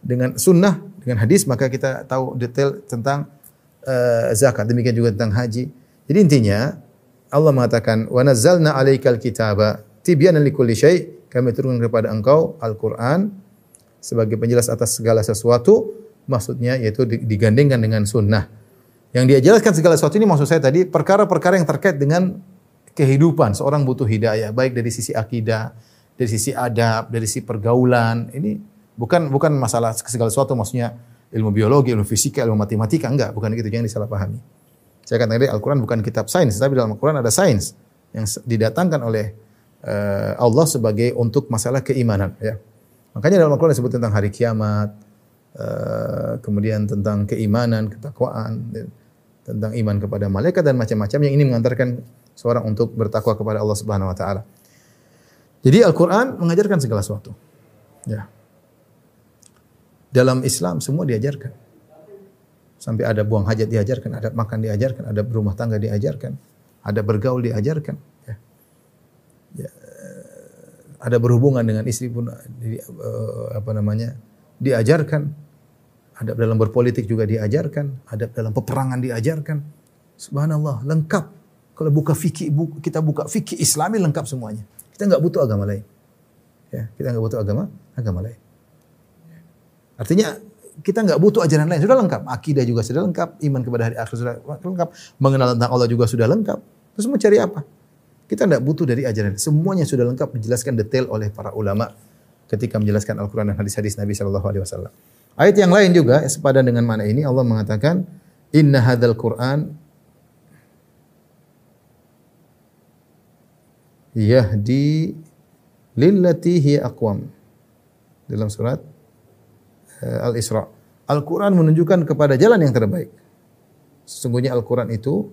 Dengan sunnah, dengan hadis, maka kita tahu detail tentang uh, zakat. Demikian juga tentang haji. Jadi intinya, Allah mengatakan, wa nazzalna alaikal kitaba likulli syai' kami turunkan kepada engkau Al-Quran sebagai penjelas atas segala sesuatu, maksudnya yaitu digandengkan dengan sunnah. Yang dia jelaskan segala sesuatu ini maksud saya tadi perkara-perkara yang terkait dengan kehidupan. Seorang butuh hidayah, baik dari sisi akidah, dari sisi adab, dari sisi pergaulan. Ini bukan bukan masalah segala sesuatu maksudnya ilmu biologi, ilmu fisika, ilmu matematika, enggak, bukan itu jangan disalahpahami. Saya katakan tadi Al-Quran bukan kitab sains, tapi dalam Al-Quran ada sains yang didatangkan oleh uh, Allah sebagai untuk masalah keimanan. Ya. Makanya dalam Al-Quran disebut tentang hari kiamat, uh, kemudian tentang keimanan, ketakwaan. Ya tentang iman kepada malaikat dan macam-macam yang ini mengantarkan seorang untuk bertakwa kepada Allah Subhanahu wa taala. Jadi Al-Qur'an mengajarkan segala sesuatu. Ya. Dalam Islam semua diajarkan. Sampai ada buang hajat diajarkan, ada makan diajarkan, ada berumah tangga diajarkan, ada bergaul diajarkan. Ya. Ya. Ada berhubungan dengan istri pun uh, apa namanya diajarkan adab dalam berpolitik juga diajarkan, adab dalam peperangan diajarkan. Subhanallah, lengkap. Kalau buka fikih, buka, kita buka fikih Islami lengkap semuanya. Kita nggak butuh agama lain. Ya, kita nggak butuh agama agama lain. Artinya kita nggak butuh ajaran lain sudah lengkap. Akidah juga sudah lengkap, iman kepada hari akhir sudah lengkap, mengenal tentang Allah juga sudah lengkap. Terus mau cari apa? Kita tidak butuh dari ajaran. Semuanya sudah lengkap dijelaskan detail oleh para ulama ketika menjelaskan Al-Quran dan hadis-hadis Nabi Shallallahu Alaihi Wasallam. Ayat yang lain juga sepadan dengan mana ini Allah mengatakan inna hadzal Qur'an yahdi lillati hi aqwam dalam surat uh, Al-Isra. Al-Qur'an menunjukkan kepada jalan yang terbaik. Sesungguhnya Al-Qur'an itu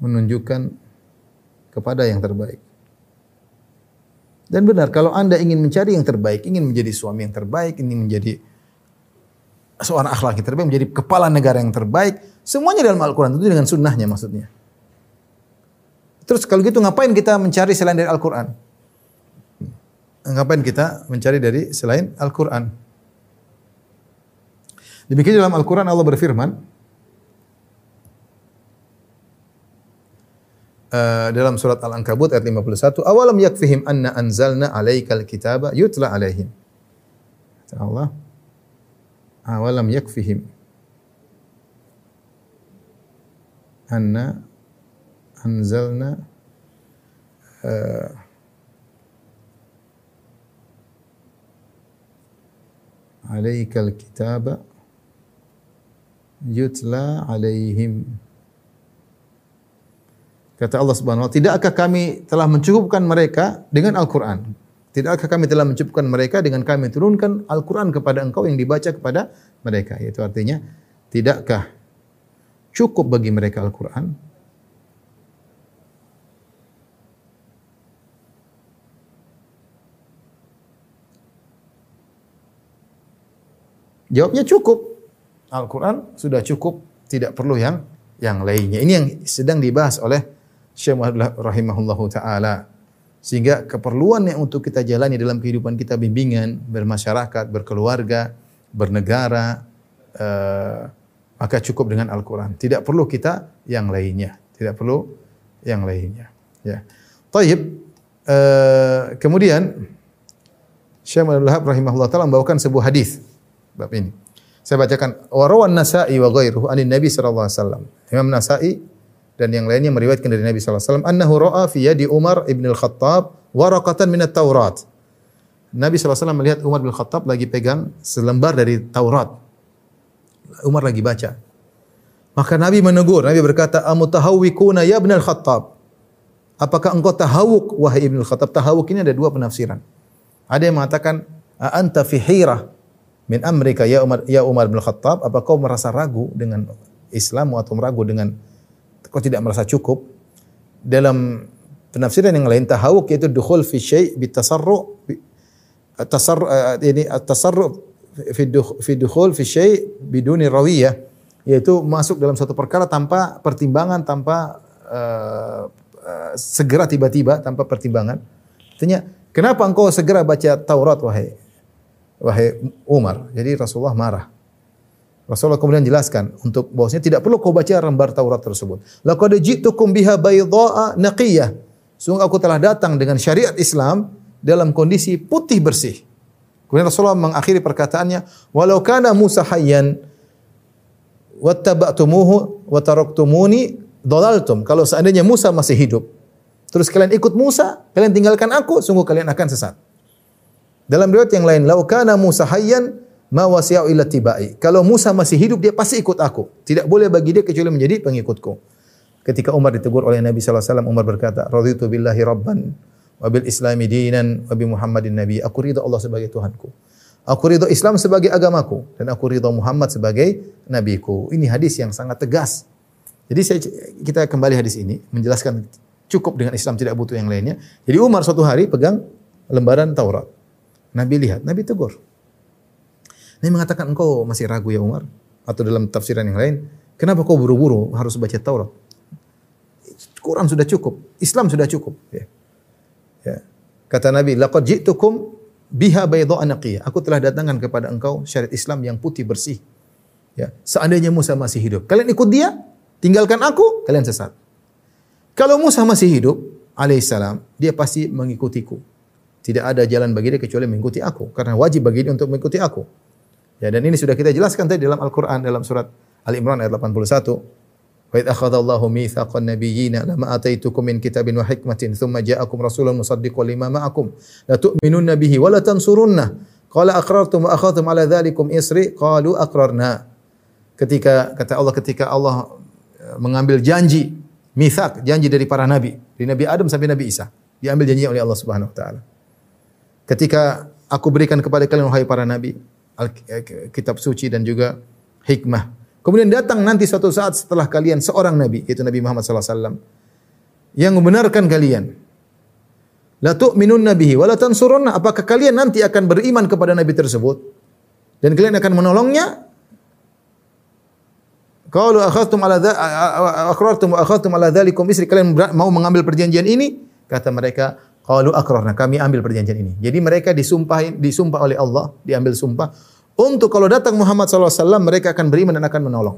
menunjukkan kepada yang terbaik. Dan benar, kalau Anda ingin mencari yang terbaik, ingin menjadi suami yang terbaik, ingin menjadi seorang akhlak yang terbaik, menjadi kepala negara yang terbaik, semuanya dalam Al-Quran, itu dengan sunnahnya maksudnya. Terus kalau gitu ngapain kita mencari selain dari Al-Quran? Ngapain kita mencari dari selain Al-Quran? Demikian dalam Al-Quran Allah berfirman, uh, dalam surat Al-Ankabut ayat 51, "Awalam yakfihim anna anzalna 'alaikal kitaba yutla 'alaihim." Kata Allah, "Awalam yakfihim anna anzalna uh, alaikal kitaba yutla 'alaihim." Kata Allah Subhanahu wa taala, "Tidakkah kami telah mencukupkan mereka dengan Al-Qur'an? Tidakkah kami telah mencukupkan mereka dengan kami turunkan Al-Qur'an kepada engkau yang dibaca kepada mereka?" Itu artinya, tidakkah cukup bagi mereka Al-Qur'an? Jawabnya cukup. Al-Quran sudah cukup, tidak perlu yang yang lainnya. Ini yang sedang dibahas oleh Syekh Muhammad rahimahullahu taala. Sehingga keperluan yang untuk kita jalani dalam kehidupan kita bimbingan, bermasyarakat, berkeluarga, bernegara, uh, maka cukup dengan Al-Quran. Tidak perlu kita yang lainnya. Tidak perlu yang lainnya. Ya. Taib. Uh, kemudian Syekh Muhammad rahimahullah taala membawakan sebuah hadis bab ini. Saya bacakan warawan Nasa'i wa ghairuhu anin Nabi sallallahu alaihi wasallam. Imam Nasa'i dan yang lainnya meriwayatkan dari Nabi sallallahu alaihi wasallam annahu ra'a fi yadi Umar ibn al-Khattab waraqatan min at-Taurat. Nabi sallallahu alaihi wasallam melihat Umar bin Khattab lagi pegang selembar dari Taurat. Umar lagi baca. Maka Nabi menegur, Nabi berkata, "Amutahawwikuna ya ibn al-Khattab?" Apakah engkau tahawuk wahai Ibnu Khattab? Tahawuk ini ada dua penafsiran. Ada yang mengatakan, "Anta fi hirah min amrika ya Umar ya Umar bin Khattab?" Apa kau merasa ragu dengan Islam atau ragu dengan kau tidak merasa cukup dalam penafsiran yang lain tahawuk yaitu dukhul fi syai' bitasarru tasarru ini tasarru fi fi dukhul fi syai' biduni rawiyah yaitu masuk dalam suatu perkara tanpa pertimbangan, tanpa uh, uh, segera tiba-tiba, tanpa pertimbangan. Artinya, kenapa engkau segera baca Taurat wahai wahai Umar? Jadi Rasulullah marah. Rasulullah kemudian jelaskan untuk bahwasanya tidak perlu kau baca lembar Taurat tersebut. Laqad ji'tukum biha baydha'a naqiyah. Sungguh aku telah datang dengan syariat Islam dalam kondisi putih bersih. Kemudian Rasulullah mengakhiri perkataannya, "Walau kana Musa hayyan wattaba'tumuhu wa taraktumuni dhalaltum." Kalau seandainya Musa masih hidup, terus kalian ikut Musa, kalian tinggalkan aku, sungguh kalian akan sesat. Dalam riwayat yang lain, "Lau kana Musa hayyan ma wasi'u illa tibai. Kalau Musa masih hidup dia pasti ikut aku. Tidak boleh bagi dia kecuali menjadi pengikutku. Ketika Umar ditegur oleh Nabi sallallahu alaihi wasallam, Umar berkata, "Raditu billahi rabban wa bil islami dinan wa bi Muhammadin nabi." Aku ridha Allah sebagai Tuhanku. Aku ridha Islam sebagai agamaku dan aku ridha Muhammad sebagai nabiku. Ini hadis yang sangat tegas. Jadi saya, kita kembali hadis ini menjelaskan cukup dengan Islam tidak butuh yang lainnya. Jadi Umar suatu hari pegang lembaran Taurat. Nabi lihat, Nabi tegur. Nabi mengatakan engkau masih ragu ya Umar atau dalam tafsiran yang lain, kenapa kau buru-buru harus baca Taurat? Quran sudah cukup, Islam sudah cukup. Ya. Ya. Kata Nabi, laqad ji'tukum biha baydha anaqiyah. Aku telah datangkan kepada engkau syariat Islam yang putih bersih. Ya. Seandainya Musa masih hidup, kalian ikut dia, tinggalkan aku, kalian sesat. Kalau Musa masih hidup, alaihissalam, dia pasti mengikutiku. Tidak ada jalan bagi dia kecuali mengikuti aku. Karena wajib bagi dia untuk mengikuti aku. Ya, dan ini sudah kita jelaskan tadi dalam Al-Qur'an dalam surat Ali Imran ayat 81. Wa idh akhadha Allahu mitsaqan nabiyyina lama ataitukum min kitabin wa hikmatin thumma ja'akum rasulun musaddiqun lima ma'akum la tu'minunna bihi wa la tansurunna. Qala aqrartum wa akhadhtum ala dhalikum isri qalu aqrarna. Ketika kata Allah ketika Allah eh, mengambil janji mithaq, janji dari para nabi, dari Nabi Adam sampai Nabi Isa, diambil janji oleh Allah Subhanahu wa taala. Ketika aku berikan kepada kalian wahai para nabi, kitab suci dan juga hikmah. Kemudian datang nanti suatu saat setelah kalian seorang nabi yaitu Nabi Muhammad SAW yang membenarkan kalian. La tu'minun nabihi wa la tansurunna. Apakah kalian nanti akan beriman kepada nabi tersebut dan kalian akan menolongnya? Kalau akhadtum ala aqrartum wa akhadtum ala dzalikum isri kalian mau mengambil perjanjian ini? Kata mereka, Qalu akrarna, kami ambil perjanjian ini. Jadi mereka disumpah disumpah oleh Allah, diambil sumpah untuk kalau datang Muhammad SAW mereka akan beriman dan akan menolong.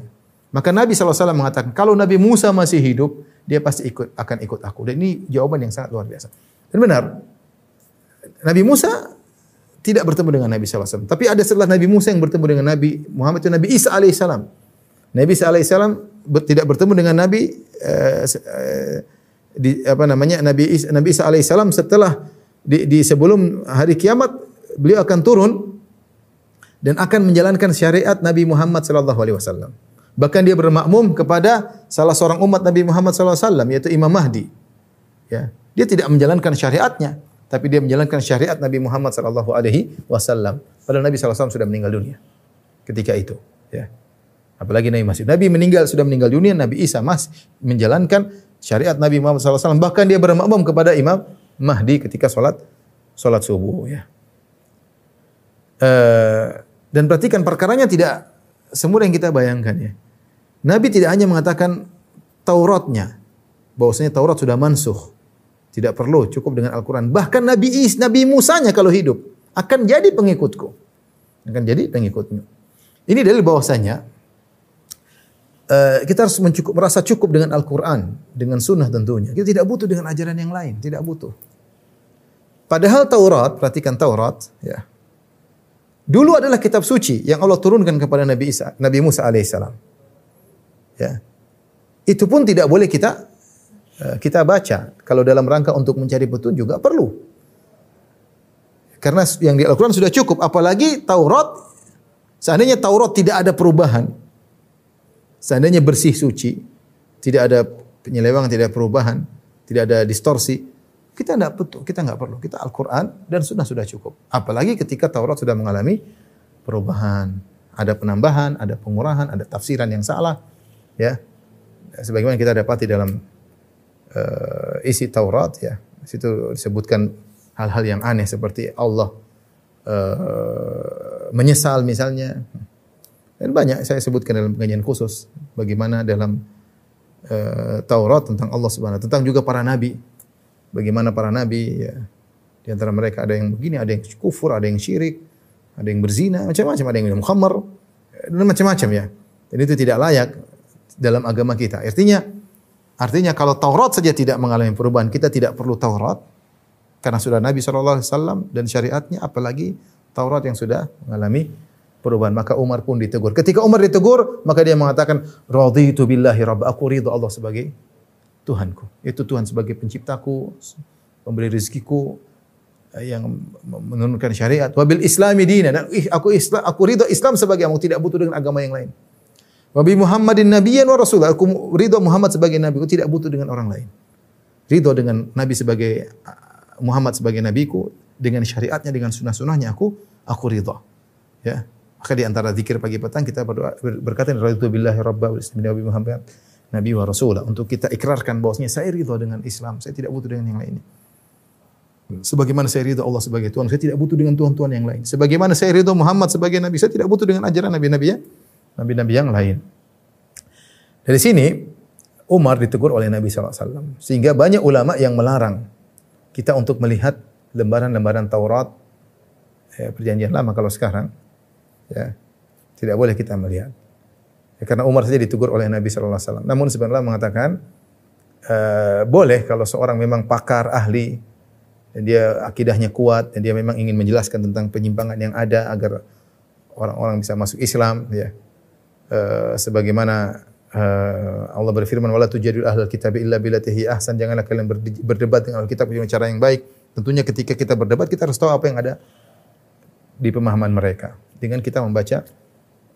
Maka Nabi SAW mengatakan, kalau Nabi Musa masih hidup, dia pasti ikut akan ikut aku. Dan ini jawaban yang sangat luar biasa. Dan benar, Nabi Musa tidak bertemu dengan Nabi SAW. Tapi ada setelah Nabi Musa yang bertemu dengan Nabi Muhammad itu Nabi Isa alaihissalam. Nabi Isa alaihissalam tidak bertemu dengan Nabi uh, uh, di apa namanya Nabi Isa, Nabi Isa alaihissalam setelah di, di sebelum hari kiamat beliau akan turun dan akan menjalankan syariat Nabi Muhammad sallallahu alaihi wasallam. Bahkan dia bermakmum kepada salah seorang umat Nabi Muhammad sallallahu alaihi wasallam yaitu Imam Mahdi. Ya, dia tidak menjalankan syariatnya, tapi dia menjalankan syariat Nabi Muhammad sallallahu alaihi wasallam. Padahal Nabi sallallahu alaihi wasallam sudah meninggal dunia ketika itu, ya. Apalagi Nabi masih Nabi meninggal sudah meninggal dunia, Nabi Isa masih menjalankan syariat Nabi Muhammad SAW. Bahkan dia bermakmum kepada Imam Mahdi ketika sholat sholat subuh. Ya. Uh, dan perhatikan perkaranya tidak semudah yang kita bayangkan ya. Nabi tidak hanya mengatakan Tauratnya, bahwasanya Taurat sudah mansuh. Tidak perlu, cukup dengan Al-Quran. Bahkan Nabi Is, Nabi Musanya kalau hidup, akan jadi pengikutku. Akan jadi pengikutmu. Ini dalil bahwasanya uh, kita harus mencukup, merasa cukup dengan Al-Quran, dengan sunnah tentunya. Kita tidak butuh dengan ajaran yang lain, tidak butuh. Padahal Taurat, perhatikan Taurat, ya. Dulu adalah kitab suci yang Allah turunkan kepada Nabi Isa, Nabi Musa alaihissalam. Ya. Itu pun tidak boleh kita uh, kita baca kalau dalam rangka untuk mencari petunjuk juga perlu. Karena yang di Al-Quran sudah cukup, apalagi Taurat. Seandainya Taurat tidak ada perubahan, seandainya bersih suci, tidak ada penyelewangan, tidak ada perubahan, tidak ada distorsi, kita tidak butuh, kita nggak perlu. Kita Al-Quran dan sudah sudah cukup. Apalagi ketika Taurat sudah mengalami perubahan, ada penambahan, ada pengurahan, ada tafsiran yang salah, ya. Sebagaimana kita dapati dalam uh, isi Taurat, ya, situ disebutkan hal-hal yang aneh seperti Allah uh, menyesal misalnya, Dan banyak saya sebutkan dalam pengajian khusus bagaimana dalam uh, Taurat tentang Allah Subhanahu tentang juga para nabi. Bagaimana para nabi ya di antara mereka ada yang begini, ada yang kufur, ada yang syirik, ada yang berzina, macam-macam, ada yang minum khamar, dan macam-macam ya. Dan itu tidak layak dalam agama kita. Artinya artinya kalau Taurat saja tidak mengalami perubahan, kita tidak perlu Taurat karena sudah Nabi SAW dan syariatnya apalagi Taurat yang sudah mengalami perubahan. Maka Umar pun ditegur. Ketika Umar ditegur, maka dia mengatakan, "Raditu billahi rabb." Aku ridho Allah sebagai Tuhanku. Itu Tuhan sebagai penciptaku, pemberi rezekiku yang menurunkan syariat. Wabil Islami dina dan aku Islam, aku ridho Islam sebagai aku tidak butuh dengan agama yang lain. Wabi Muhammadin nabiyyan wa rasul. Aku ridho Muhammad sebagai nabi, aku tidak butuh dengan orang lain. Ridho dengan nabi sebagai Muhammad sebagai nabiku dengan syariatnya dengan sunnah-sunnahnya aku aku ridho. Ya. Maka di antara zikir pagi petang kita berdoa berkata raditu billahi rabba wa nabi Muhammad nabi wa rasulah untuk kita ikrarkan bahwasanya saya ridho dengan Islam, saya tidak butuh dengan yang lainnya. Sebagaimana saya ridho Allah sebagai Tuhan, saya tidak butuh dengan Tuhan-Tuhan yang lain. Sebagaimana saya ridho Muhammad sebagai Nabi, saya tidak butuh dengan ajaran Nabi-Nabi ya, Nabi-Nabi yang lain. Dari sini, Umar ditegur oleh Nabi SAW. Sehingga banyak ulama yang melarang kita untuk melihat lembaran-lembaran Taurat, ya, perjanjian lama kalau sekarang, ya, tidak boleh kita melihat. Ya, karena Umar saja ditegur oleh Nabi SAW. Namun sebenarnya mengatakan, uh, boleh kalau seorang memang pakar, ahli, dan dia akidahnya kuat dan dia memang ingin menjelaskan tentang penyimpangan yang ada agar orang-orang bisa masuk Islam ya. Uh, sebagaimana uh, Allah berfirman wala tujadil ahlul kitab illa billati ahsan janganlah kalian berdebat dengan ahli kitab dengan cara yang baik. Tentunya ketika kita berdebat kita harus tahu apa yang ada di pemahaman mereka dengan kita membaca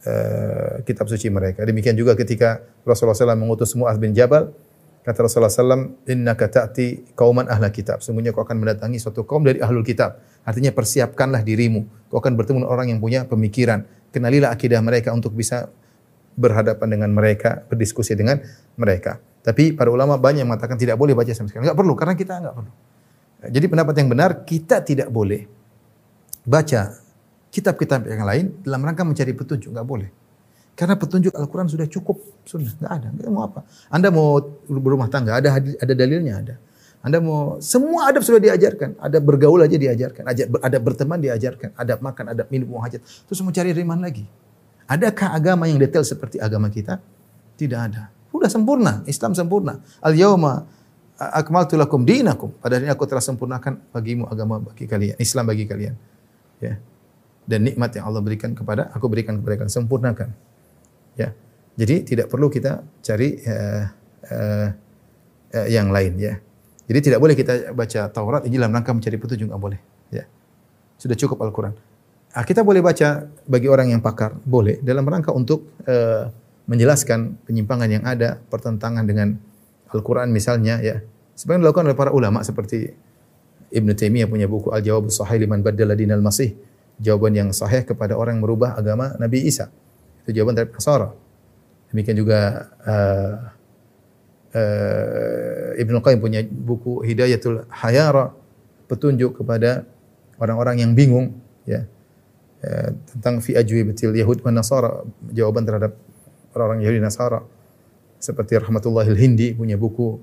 uh, kitab suci mereka. Demikian juga ketika Rasulullah SAW mengutus Mu'adz bin Jabal Kata Rasulullah SAW, Inna kata'ti kauman ahla kitab. Sungguhnya kau akan mendatangi suatu kaum dari ahlul kitab. Artinya persiapkanlah dirimu. Kau akan bertemu dengan orang yang punya pemikiran. Kenalilah akidah mereka untuk bisa berhadapan dengan mereka, berdiskusi dengan mereka. Tapi para ulama banyak yang mengatakan tidak boleh baca sama sekali. Enggak perlu, karena kita enggak perlu. Jadi pendapat yang benar, kita tidak boleh baca kitab-kitab yang lain dalam rangka mencari petunjuk. Enggak boleh. Karena petunjuk Al-Quran sudah cukup sunnah, nggak ada. Nggak mau apa? Anda mau berumah tangga, ada ada dalilnya ada. Anda mau semua adab sudah diajarkan. Ada bergaul aja diajarkan, ada berteman diajarkan, ada makan, ada minum, mau hajat. Terus mau cari riman lagi. Adakah agama yang detail seperti agama kita? Tidak ada. Sudah sempurna, Islam sempurna. Al yauma akmaltu lakum dinakum. Pada ini aku telah sempurnakan bagimu agama bagi kalian, Islam bagi kalian. Ya. Dan nikmat yang Allah berikan kepada aku berikan kepada kalian sempurnakan. Ya. Jadi tidak perlu kita cari uh, uh, uh, yang lain ya. Jadi tidak boleh kita baca Taurat ini dalam rangka mencari petunjuk enggak boleh ya. Sudah cukup Al-Qur'an. Nah, kita boleh baca bagi orang yang pakar, boleh dalam rangka untuk uh, menjelaskan penyimpangan yang ada, pertentangan dengan Al-Qur'an misalnya ya. Sebenarnya dilakukan oleh para ulama seperti Ibn Taimiyah punya buku Al-Jawab Sahih liman baddala dinal masih. Jawaban yang sahih kepada orang yang merubah agama Nabi Isa. Itu jawaban dari Nasara. Demikian juga uh, uh, Ibnu Qayyim punya buku Hidayatul Hayara, petunjuk kepada orang-orang yang bingung ya. Uh, tentang fi betil Yahud Nasara, jawaban terhadap orang-orang Yahudi Nasara. Seperti Rahmatullahil Hindi punya buku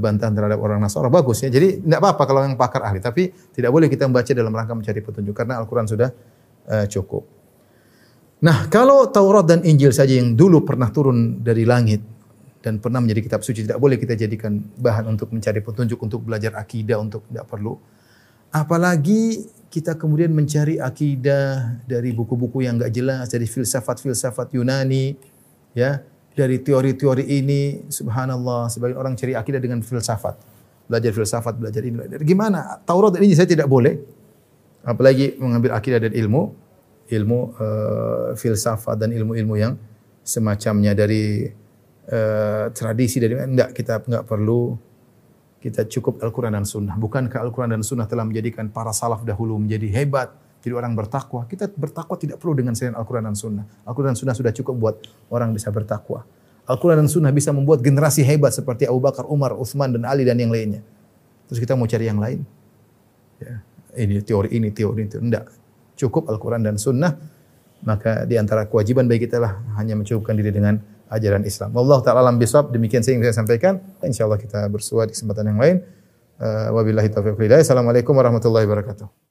bantahan terhadap orang Nasara bagus ya. Jadi tidak apa-apa kalau yang pakar ahli, tapi tidak boleh kita membaca dalam rangka mencari petunjuk karena Al-Qur'an sudah uh, cukup. Nah, kalau Taurat dan Injil saja yang dulu pernah turun dari langit dan pernah menjadi kitab suci tidak boleh kita jadikan bahan untuk mencari petunjuk untuk belajar akidah untuk tidak perlu. Apalagi kita kemudian mencari akidah dari buku-buku yang enggak jelas, dari filsafat-filsafat Yunani, ya, dari teori-teori ini, subhanallah, sebagian orang cari akidah dengan filsafat. Belajar filsafat, belajar ini, belajar. Gimana? Taurat Injil saya tidak boleh. Apalagi mengambil akidah dan ilmu ilmu uh, filsafat dan ilmu-ilmu yang semacamnya dari uh, tradisi dari enggak kita enggak perlu kita cukup Al-Quran dan Sunnah. Bukankah Al-Quran dan Sunnah telah menjadikan para salaf dahulu menjadi hebat, jadi orang bertakwa. Kita bertakwa tidak perlu dengan selain Al-Quran dan Sunnah. Al-Quran dan Sunnah sudah cukup buat orang bisa bertakwa. Al-Quran dan Sunnah bisa membuat generasi hebat seperti Abu Bakar, Umar, Uthman, dan Ali dan yang lainnya. Terus kita mau cari yang lain? Ya. Ini teori ini, teori itu. Enggak cukup Al-Quran dan Sunnah maka di antara kewajiban bagi kita lah hanya mencukupkan diri dengan ajaran Islam. Allah taala alam bisawab demikian saya yang saya sampaikan. Insyaallah kita bersua di kesempatan yang lain. Uh, wabillahi taufiq. Assalamualaikum warahmatullahi wabarakatuh.